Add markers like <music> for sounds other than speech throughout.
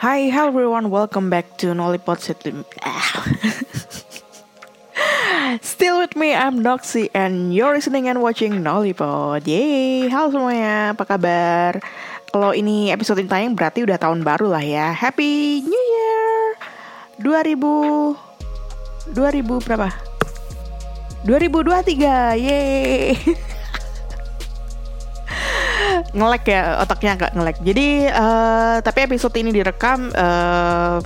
Hi, hello everyone. Welcome back to Nollipod <laughs> Still with me, I'm Noxy and you're listening and watching Nollipod. Yeay, halo semuanya, apa kabar? Kalau ini episode ini tayang berarti udah tahun baru lah ya. Happy New Year 2000 2000 berapa? 2023. Yeay. <laughs> ngelek ya otaknya agak ngelek. Jadi uh, tapi episode ini direkam uh,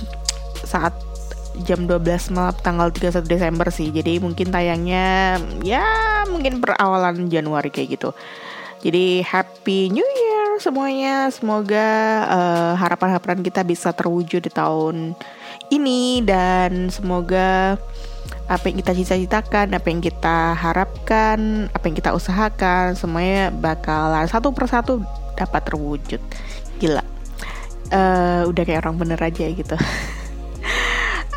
saat jam 12 malam tanggal 31 Desember sih. Jadi mungkin tayangnya ya mungkin perawalan Januari kayak gitu. Jadi happy new year semuanya. Semoga uh, harapan-harapan kita bisa terwujud di tahun ini dan semoga apa yang kita cita-citakan, apa yang kita harapkan, apa yang kita usahakan, semuanya bakalan satu persatu dapat terwujud. Gila, uh, udah kayak orang bener aja gitu.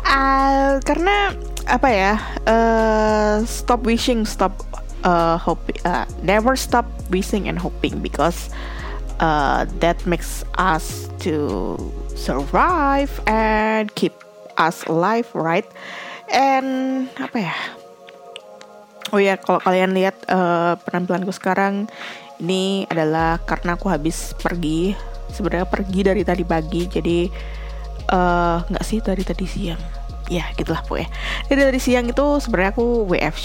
uh, <laughs> karena apa ya, uh, stop wishing, stop uh, hoping, uh, never stop wishing and hoping because uh, that makes us to survive and keep us alive, right? And apa ya? Oh ya kalau kalian lihat uh, penampilanku sekarang ini adalah karena aku habis pergi. Sebenarnya pergi dari tadi pagi jadi uh, nggak sih dari tadi siang? Ya gitulah pokoknya. Jadi dari siang itu sebenarnya aku WF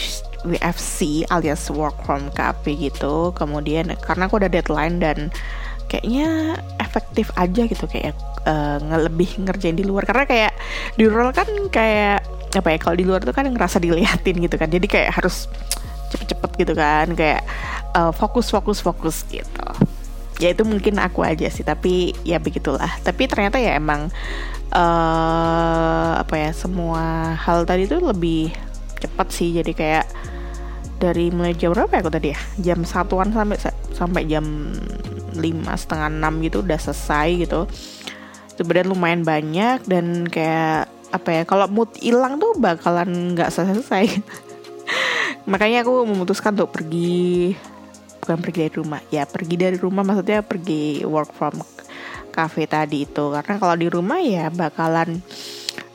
WFC alias work from cafe gitu. Kemudian karena aku ada deadline dan kayaknya efektif aja gitu kayak uh, lebih ngerjain di luar. Karena kayak di luar kan kayak apa ya kalau di luar tuh kan ngerasa diliatin gitu kan. Jadi kayak harus cepet-cepet gitu kan kayak uh, fokus fokus fokus gitu. Ya itu mungkin aku aja sih tapi ya begitulah. Tapi ternyata ya emang uh, apa ya semua hal tadi tuh lebih cepat sih. Jadi kayak dari mulai jam berapa ya aku tadi ya? Jam satuan sampai sampai jam lima setengah enam gitu udah selesai gitu. Sebenarnya lumayan banyak dan kayak apa ya kalau mood hilang tuh bakalan nggak selesai <laughs> makanya aku memutuskan untuk pergi bukan pergi dari rumah. Ya pergi dari rumah maksudnya pergi work from cafe tadi itu. Karena kalau di rumah ya bakalan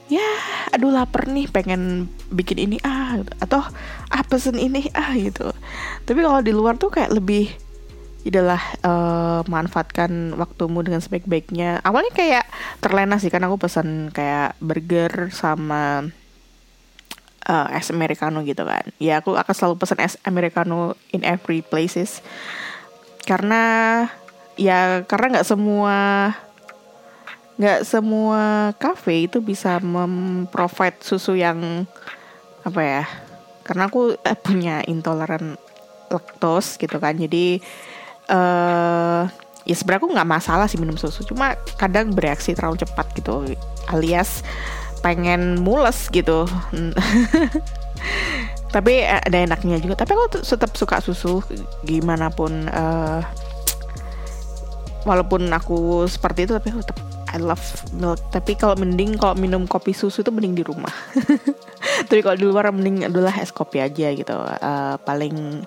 ya aduh lapar nih pengen bikin ini ah atau ah pesen ini ah gitu. Tapi kalau di luar tuh kayak lebih adalah uh, manfaatkan waktumu dengan sebaik-baiknya. Awalnya kayak terlena sih karena aku pesan kayak burger sama uh, es americano gitu kan. Ya aku akan selalu pesan es americano in every places. Karena ya karena nggak semua nggak semua cafe itu bisa memprovide susu yang apa ya karena aku eh, punya intoleran laktos gitu kan jadi uh, ya sebenarnya aku nggak masalah sih minum susu. Cuma kadang bereaksi terlalu cepat gitu alias pengen mules gitu. <laughs> Tapi ada enaknya juga. Tapi aku tetap suka susu gimana pun uh, walaupun aku seperti itu tapi aku tetap I love milk. Tapi kalau mending kalau minum kopi susu itu mending di rumah. <laughs> Tapi kalau di luar mending adalah es kopi aja gitu. Uh, paling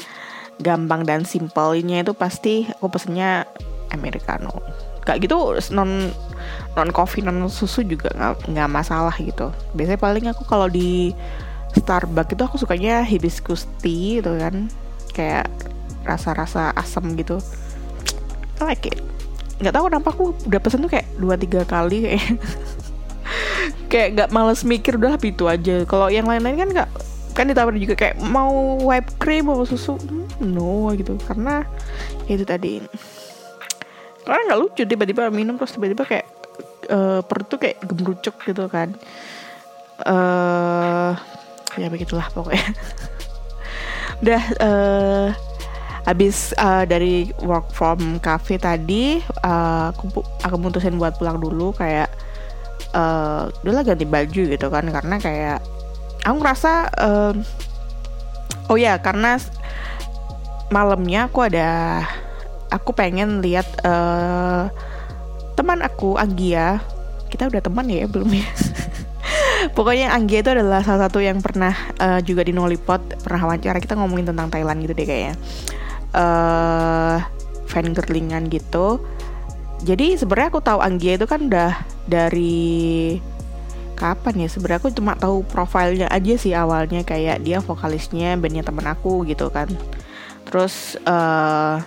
gampang dan simpelnya itu pasti aku pesennya americano. Kayak gitu non non coffee non susu juga nggak masalah gitu. Biasanya paling aku kalau di Starbucks itu aku sukanya hibiscus tea gitu kan. Kayak rasa-rasa asam gitu. I like it. Nggak tahu kenapa aku udah pesen tuh kayak dua tiga kali kayak. <laughs> Kayak nggak males mikir udah itu aja. Kalau yang lain-lain kan nggak kan ditawarin juga kayak mau white cream mau susu? Hmm, no gitu. Karena ya itu tadi. Karena nggak lucu tiba-tiba minum terus tiba-tiba kayak uh, perut tuh kayak gemerucuk gitu kan. Uh, ya begitulah pokoknya. <laughs> Udah uh, habis uh, dari work from cafe tadi uh, aku aku mutusin buat pulang dulu kayak uh, udahlah ganti baju gitu kan. Karena kayak aku ngerasa um, oh ya karena malamnya aku ada aku pengen lihat uh, teman aku Anggia. Kita udah teman ya belum ya? <laughs> Pokoknya Anggia itu adalah salah satu yang pernah uh, juga di Nolipot pernah wawancara. Kita ngomongin tentang Thailand gitu deh kayaknya. Uh, fan girlingan gitu. Jadi sebenarnya aku tahu Anggia itu kan udah dari kapan ya? Sebenarnya aku cuma tahu profilnya aja sih awalnya kayak dia vokalisnya bandnya temen aku gitu kan. Terus uh,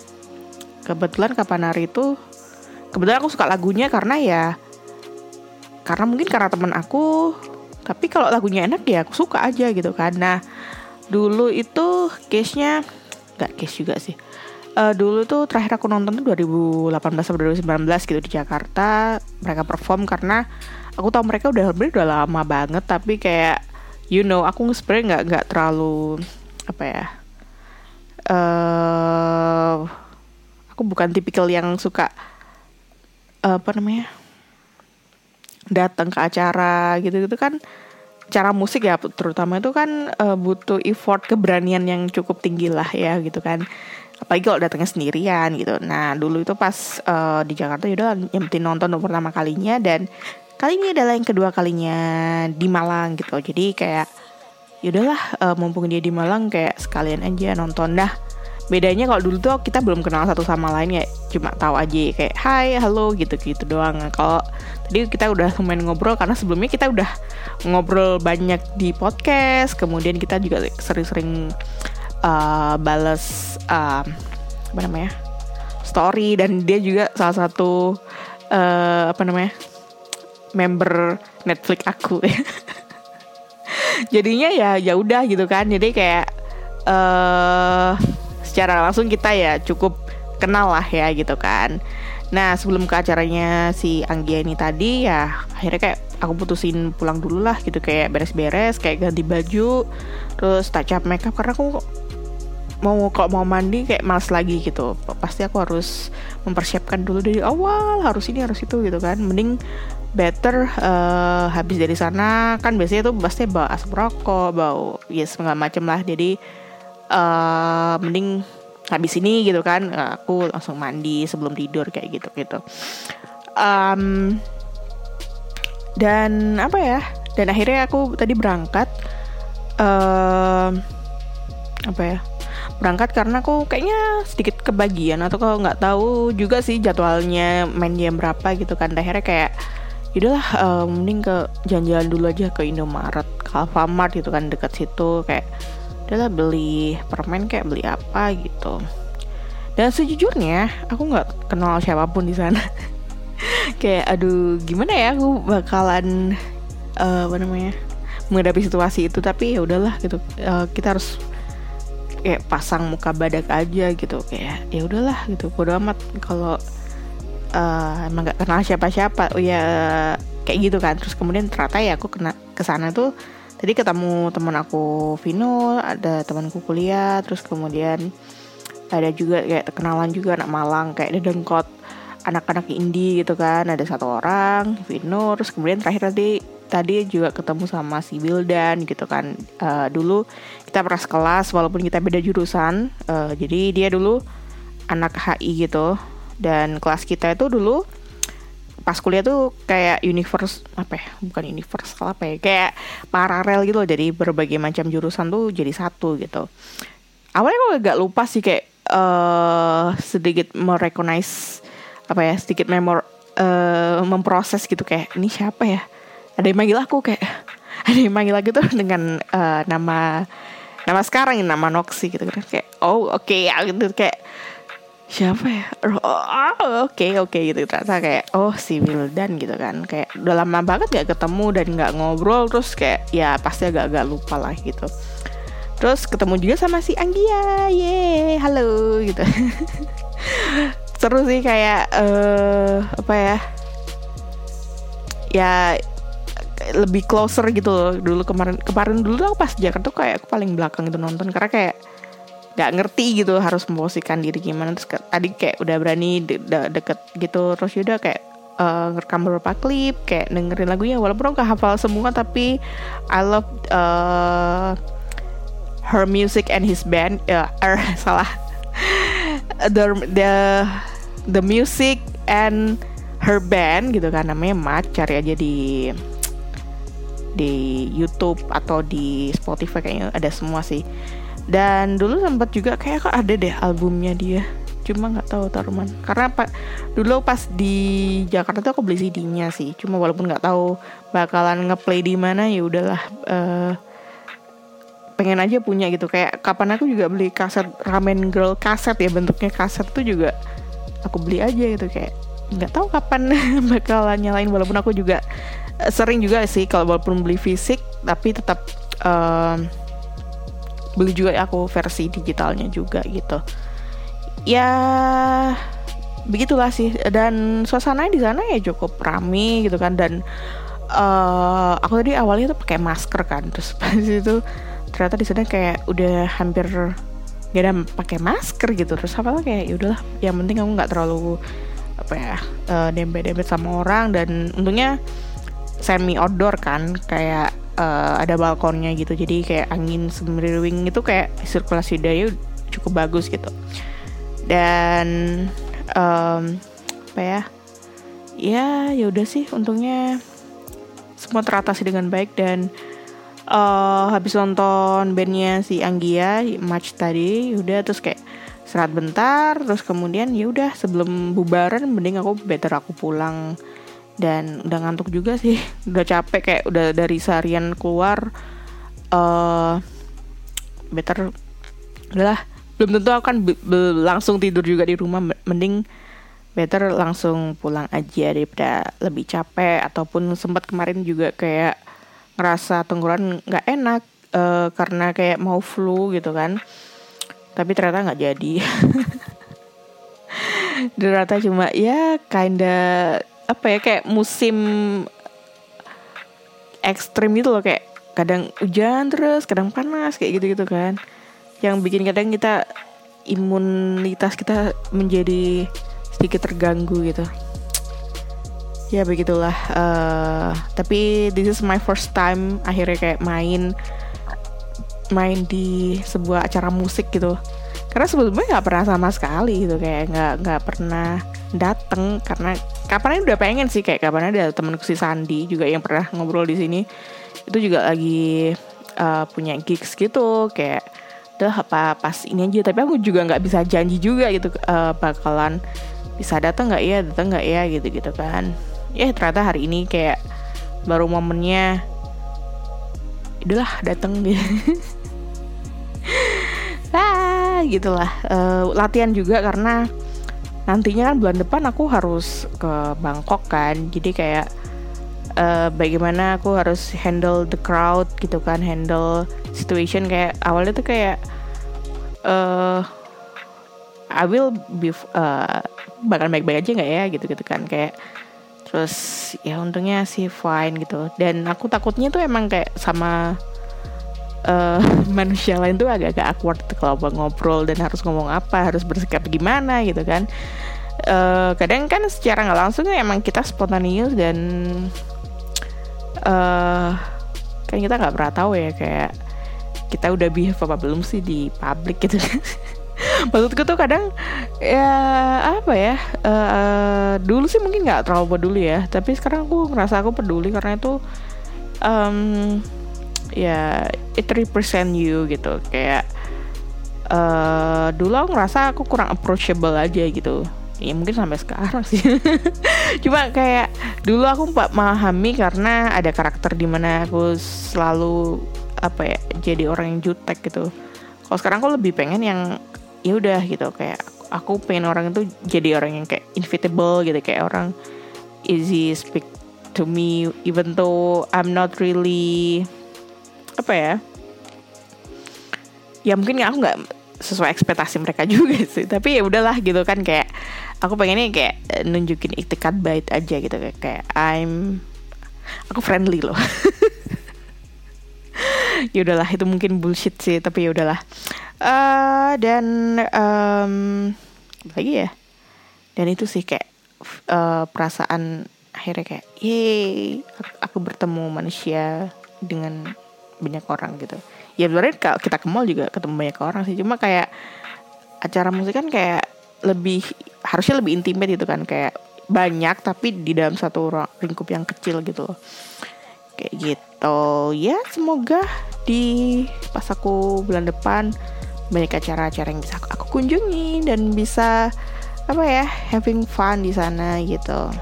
kebetulan kapan hari itu kebetulan aku suka lagunya karena ya karena mungkin karena temen aku tapi kalau lagunya enak ya aku suka aja gitu kan. Nah dulu itu case nya nggak case juga sih. Uh, dulu tuh terakhir aku nonton tuh 2018 atau 2019 gitu di Jakarta. Mereka perform karena aku tahu mereka udah udah lama banget tapi kayak you know aku sebenarnya nggak nggak terlalu apa ya uh, aku bukan tipikal yang suka uh, apa namanya datang ke acara gitu-gitu kan cara musik ya terutama itu kan uh, butuh effort keberanian yang cukup tinggi lah ya gitu kan. Apalagi kalau datangnya sendirian gitu. Nah dulu itu pas uh, di Jakarta yaudah penting nonton untuk pertama kalinya dan kali ini adalah yang kedua kalinya di Malang gitu. Jadi kayak yaudahlah uh, mumpung dia di Malang kayak sekalian aja nonton. Dah bedanya kalau dulu tuh kita belum kenal satu sama lain ya cuma tahu aja kayak hai halo gitu gitu doang kalau tadi kita udah lumayan ngobrol karena sebelumnya kita udah ngobrol banyak di podcast kemudian kita juga sering-sering uh, bales uh, apa namanya story dan dia juga salah satu uh, apa namanya member Netflix aku. <laughs> Jadinya ya ya udah gitu kan. Jadi kayak uh, secara langsung kita ya cukup kenal lah ya gitu kan. Nah sebelum ke acaranya si Anggia ini tadi ya akhirnya kayak aku putusin pulang dulu lah gitu. Kayak beres-beres kayak ganti baju terus touch up makeup. Karena aku mau kok mau mandi kayak males lagi gitu. Pasti aku harus mempersiapkan dulu dari awal harus ini harus itu gitu kan. Mending better uh, habis dari sana kan biasanya tuh pasti bawa asap rokok bau ya yes, segala macem lah. Jadi uh, mending habis ini gitu kan aku langsung mandi sebelum tidur kayak gitu gitu. Um, dan apa ya dan akhirnya aku tadi berangkat um, apa ya berangkat karena aku kayaknya sedikit kebagian atau kalau nggak tahu juga sih jadwalnya main jam berapa gitu kan. Akhirnya kayak yaudahlah um, mending ke jalan-jalan dulu aja ke Indomaret ke Alfamart gitu kan dekat situ kayak udahlah beli permen kayak beli apa gitu. Dan sejujurnya aku nggak kenal siapa pun di sana. <laughs> Kayak aduh gimana ya aku bakalan uh, apa namanya menghadapi situasi itu tapi ya udahlah gitu. Uh, kita harus kayak pasang muka badak aja gitu kayak ya udahlah gitu. Bodo amat kalau uh, emang gak kenal siapa-siapa oh ya kayak gitu kan. Terus kemudian ternyata ya aku kena ke sana tuh tadi ketemu teman aku Vino ada temanku kuliah terus kemudian ada juga kayak kenalan juga anak Malang kayak dedengkot anak-anak indie gitu kan. Ada satu orang Vino terus kemudian terakhir tadi tadi juga ketemu sama si Wildan gitu kan. Uh, dulu kita pernah kelas walaupun kita beda jurusan uh, jadi dia dulu anak HI gitu dan kelas kita itu dulu pas kuliah tuh kayak universe apa ya bukan universal apa ya kayak paralel gitu loh. Jadi berbagai macam jurusan tuh jadi satu gitu. Awalnya kok agak lupa sih kayak uh, sedikit merecognize apa ya sedikit memor uh, memproses gitu. Kayak ini siapa ya? Ada yang manggil aku kayak <laughs> ada yang manggil lagi tuh dengan uh, nama nama sekarang ini nama Noxy gitu kan. Kayak oh oke okay, ya gitu. Kayak siapa ya? Oh, oke okay, oke okay, gitu. Ternyata kayak oh si Wildan gitu kan. Kayak udah lama banget gak ketemu dan gak ngobrol terus kayak ya pasti agak-agak lupa lah gitu. Terus ketemu juga sama si Anggia ye halo gitu. <laughs> Seru sih kayak uh, apa ya? Ya lebih closer gitu loh. Dulu kemarin kemarin dulu tuh pas Jakarta tuh kayak aku paling belakang itu nonton. Karena kayak nggak ngerti gitu harus memposisikan diri gimana. Terus ke, tadi kayak udah berani de de deket gitu. Terus udah kayak uh, ngerekam beberapa klip kayak dengerin lagunya. Walaupun gak hafal semua tapi I love uh, her music and his band. Uh, er, <laughs> salah. The the the music and her band gitu kan. Namanya Mat cari aja di di YouTube atau di Spotify kayaknya ada semua sih dan dulu sempat juga kayak kok ada deh albumnya dia. Cuma nggak tahu taruman. Karena pak dulu pas di Jakarta tuh aku beli CD-nya sih. Cuma walaupun nggak tahu bakalan ngeplay di mana ya udahlah uh, pengen aja punya gitu. Kayak kapan aku juga beli kaset Ramen Girl kaset ya bentuknya kaset tuh juga aku beli aja gitu. Kayak nggak tahu kapan <laughs> bakalan nyalain. Walaupun aku juga uh, sering juga sih kalau walaupun beli fisik tapi tetap uh, beli juga aku versi digitalnya juga gitu. Ya begitulah sih. Dan suasana di sana ya cukup rame gitu kan. Dan uh, aku tadi awalnya tuh pakai masker kan. <laughs> Terus pas itu ternyata di sana kayak udah hampir gak ada pakai masker gitu. Terus apa kayak ya udahlah. Yang penting aku nggak terlalu apa ya uh, dempet-dempet sama orang. Dan untungnya semi outdoor kan. Kayak uh, ada balkonnya gitu. Jadi kayak angin semeriwing itu kayak sirkulasi udara cukup bagus gitu. Dan um, apa ya? Ya ya udah sih untungnya semua teratasi dengan baik dan uh, habis nonton bandnya si Anggia match tadi udah terus kayak serat bentar terus kemudian ya udah sebelum bubaran mending aku better aku pulang dan udah ngantuk juga sih. <laughs> Udah capek kayak udah dari seharian keluar uh, better udahlah. Belum tentu akan langsung tidur juga di rumah. Mending better langsung pulang aja daripada lebih capek. Ataupun sempat kemarin juga kayak ngerasa tenggorokan nggak enak uh, karena kayak mau flu gitu kan. Tapi ternyata nggak jadi. <laughs> Ternyata cuma ya kinda apa ya kayak musim ekstrim gitu loh kayak kadang hujan terus kadang panas kayak gitu gitu kan. Yang bikin kadang kita imunitas kita menjadi sedikit terganggu gitu. Ya begitulah uh, tapi this is my first time akhirnya kayak main main di sebuah acara musik gitu. Karena sebelumnya nggak pernah sama sekali gitu kayak nggak nggak pernah dateng karena kapan udah pengen sih kayak kapan ada temenku si Sandi juga yang pernah ngobrol di sini. Itu juga lagi uh, punya gigs gitu kayak udah apa pas ini aja? Tapi aku juga nggak bisa janji juga gitu uh, bakalan bisa datang nggak ya datang nggak ya gitu gitu kan. Ya ternyata hari ini kayak baru momennya udahlah datang gitu <laughs> ah gitulah uh, latihan juga karena nantinya kan bulan depan aku harus ke Bangkok kan. Jadi kayak uh, bagaimana aku harus handle the crowd gitu kan handle situation. Kayak awalnya tuh kayak uh, I will be uh, bakal baik-baik aja nggak ya gitu gitu kan. Kayak terus ya untungnya sih fine gitu. Dan aku takutnya tuh emang kayak sama uh, <laughs> manusia lain tuh agak-agak awkward kalau ngobrol dan harus ngomong apa harus bersikap gimana gitu kan. Uh, kadang kan secara nggak langsung emang kita spontaneous dan uh, kan kita nggak pernah tahu ya kayak kita udah behave apa belum sih di publik gitu <laughs> maksudku tuh kadang ya apa ya uh, dulu sih mungkin nggak terlalu peduli ya tapi sekarang aku ngerasa aku peduli karena itu um, ya it represent you gitu. Kayak uh, dulu aku ngerasa aku kurang approachable aja gitu. Ya mungkin sampai sekarang sih. <laughs> Cuma kayak dulu aku memahami karena ada karakter di mana aku selalu apa ya jadi orang yang jutek gitu. Kalau sekarang aku lebih pengen yang ya udah gitu. Kayak aku pengen orang itu jadi orang yang kayak inevitable gitu. Kayak orang easy speak to me even though I'm not really apa ya? Ya mungkin aku nggak sesuai ekspektasi mereka <laughs> juga sih. Tapi ya udahlah gitu kan kayak aku pengennya kayak eh, nunjukin itikat baik aja gitu. Kayak, kayak I'm aku friendly loh. <laughs> Ya udahlah itu mungkin bullshit sih tapi ya udahlah. Uh, dan um, lagi ya? Dan itu sih kayak uh, perasaan akhirnya kayak yeay aku bertemu manusia dengan banyak orang gitu. Ya sebenarnya kalau kita ke mall juga ketemu banyak orang sih. Cuma kayak acara musik kan kayak lebih harusnya lebih intimate gitu kan. Kayak banyak tapi di dalam satu lingkup yang kecil gitu loh. Kayak gitu. Ya semoga di pas aku bulan depan banyak acara-acara yang bisa aku kunjungi dan bisa apa ya having fun di sana gitu.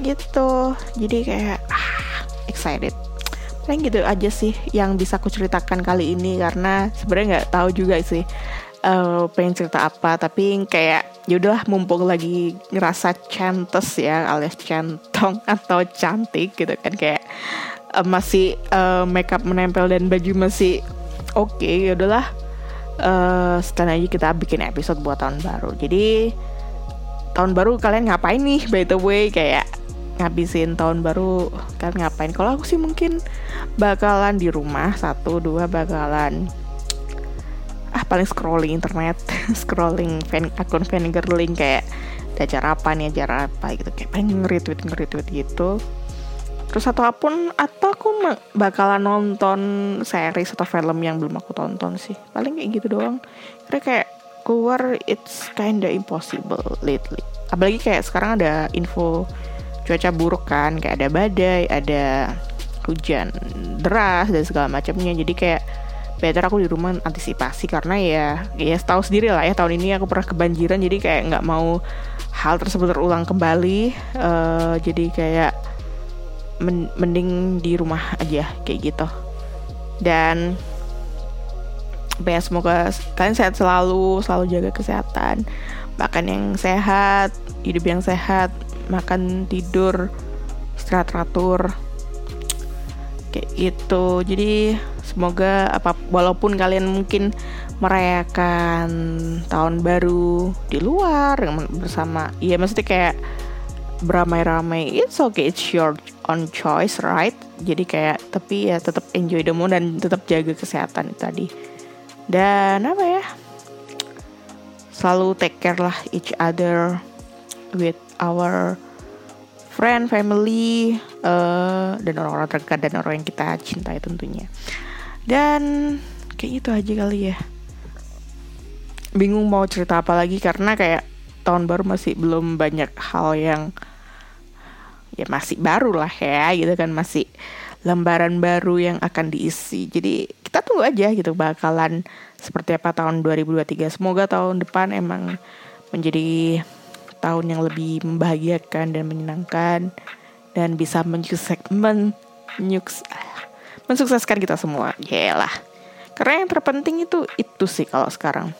Gitu. Jadi kayak ah, excited paling gitu aja sih yang bisa aku ceritakan kali ini karena sebenarnya nggak tahu juga sih uh, pengen cerita apa. Tapi kayak yaudahlah mumpung lagi ngerasa cantes ya alias centong <laughs> atau cantik gitu kan kayak uh, masih uh, makeup menempel dan baju masih oke okay, yaudahlah uh, setelah aja kita bikin episode buat tahun baru. Jadi tahun baru kalian ngapain nih by the way? Kayak ngabisin tahun baru kalian ngapain. Kalau aku sih mungkin bakalan di rumah satu dua bakalan ah paling scrolling internet <laughs> scrolling fan, akun fan girling kayak ada acara apa nih acara apa gitu. Kayak pengen nge-retweet nge-retweet gitu. Terus atau apa pun atau aku bakalan nonton series atau film yang belum aku tonton sih. Paling kayak gitu doang. Karena kayak keluar it's kinda impossible lately. Apalagi kayak sekarang ada info cuaca buruk kan kayak ada badai ada hujan deras dan segala macamnya. Jadi kayak better aku di rumah antisipasi karena ya ya tahu sendiri lah ya tahun ini aku pernah kebanjiran jadi kayak nggak mau hal tersebut terulang kembali. Uh, jadi kayak men mending di rumah aja kayak gitu. Dan ya semoga kalian sehat selalu selalu jaga kesehatan. Makan yang sehat hidup yang sehat makan tidur istirahat teratur. Kayak gitu. Jadi Semoga apa walaupun kalian mungkin merayakan tahun baru di luar bersama ya maksudnya kayak beramai-ramai it's okay it's your own choice right? Jadi kayak tapi ya tetap enjoy the moment dan tetap jaga kesehatan tadi. Dan apa ya? Selalu take care lah each other with our friend family uh, dan orang-orang terdekat dan orang yang kita cintai tentunya. Dan kayak itu aja kali ya. Bingung mau cerita apa lagi karena kayak tahun baru masih belum banyak hal yang ya masih baru lah ya gitu kan. Masih lembaran baru yang akan diisi. Jadi kita tunggu aja gitu bakalan seperti apa tahun 2023 semoga tahun depan emang menjadi tahun yang lebih membahagiakan dan menyenangkan dan bisa men, mensukseskan kita semua. Yalah. Karena yang terpenting itu itu sih kalau sekarang.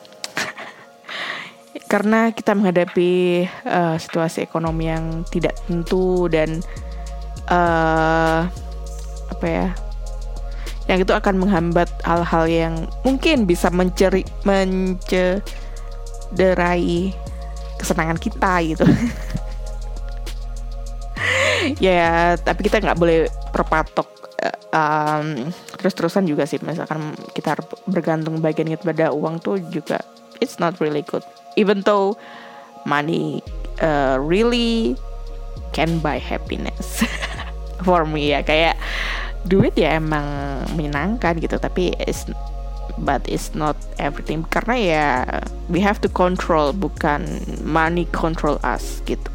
<laughs> Karena kita menghadapi uh, situasi ekonomi yang tidak tentu dan uh, apa ya? Yang itu akan menghambat hal-hal yang mungkin bisa menceri mencederai kesenangan kita gitu. <laughs> ya, tapi kita nggak boleh berpatok um, terus-terusan juga sih. Misalkan kita bergantung bagian pada uang tuh juga it's not really good. Even though money uh, really can buy happiness <laughs> for me ya. Kayak duit ya emang menyenangkan gitu tapi it's but it's not everything. Karena ya we have to control bukan money control us gitu.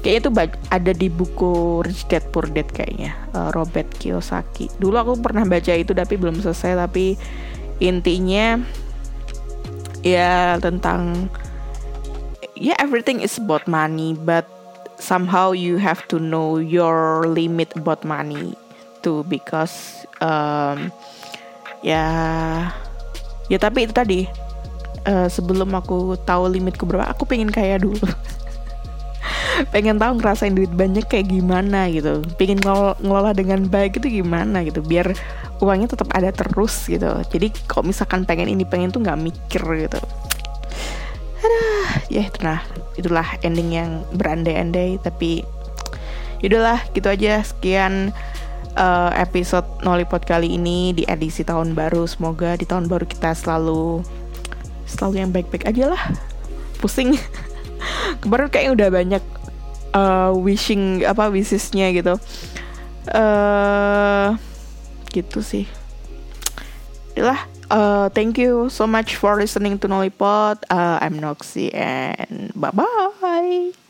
Kayaknya itu ada di buku Rich Dad Poor Dad kayaknya uh, Robert Kiyosaki. Dulu aku pernah baca itu tapi belum selesai. Tapi intinya ya tentang ya yeah, everything is about money but somehow you have to know your limit about money too because um, ya ya tapi itu tadi uh, sebelum aku tahu limitku berapa aku pengen kaya dulu. <laughs> Pengen tahu ngerasain duit banyak kayak gimana gitu. Pengen ngelola, ngelola dengan baik itu gimana gitu biar uangnya tetap ada terus gitu. Jadi kalau misalkan pengen ini pengen tuh nggak mikir gitu. Aduh, ya itu nah itulah ending yang berandai-andai tapi yaudahlah gitu aja. Sekian uh, episode Nolipot kali ini di edisi tahun baru. Semoga di tahun baru kita selalu selalu yang baik-baik aja lah. Pusing. <laughs> Kemarin kayaknya udah banyak uh, wishing apa wishesnya gitu. Uh, gitu sih. Itulah uh, thank you so much for listening to Nolipod uh, I'm Noxy and bye bye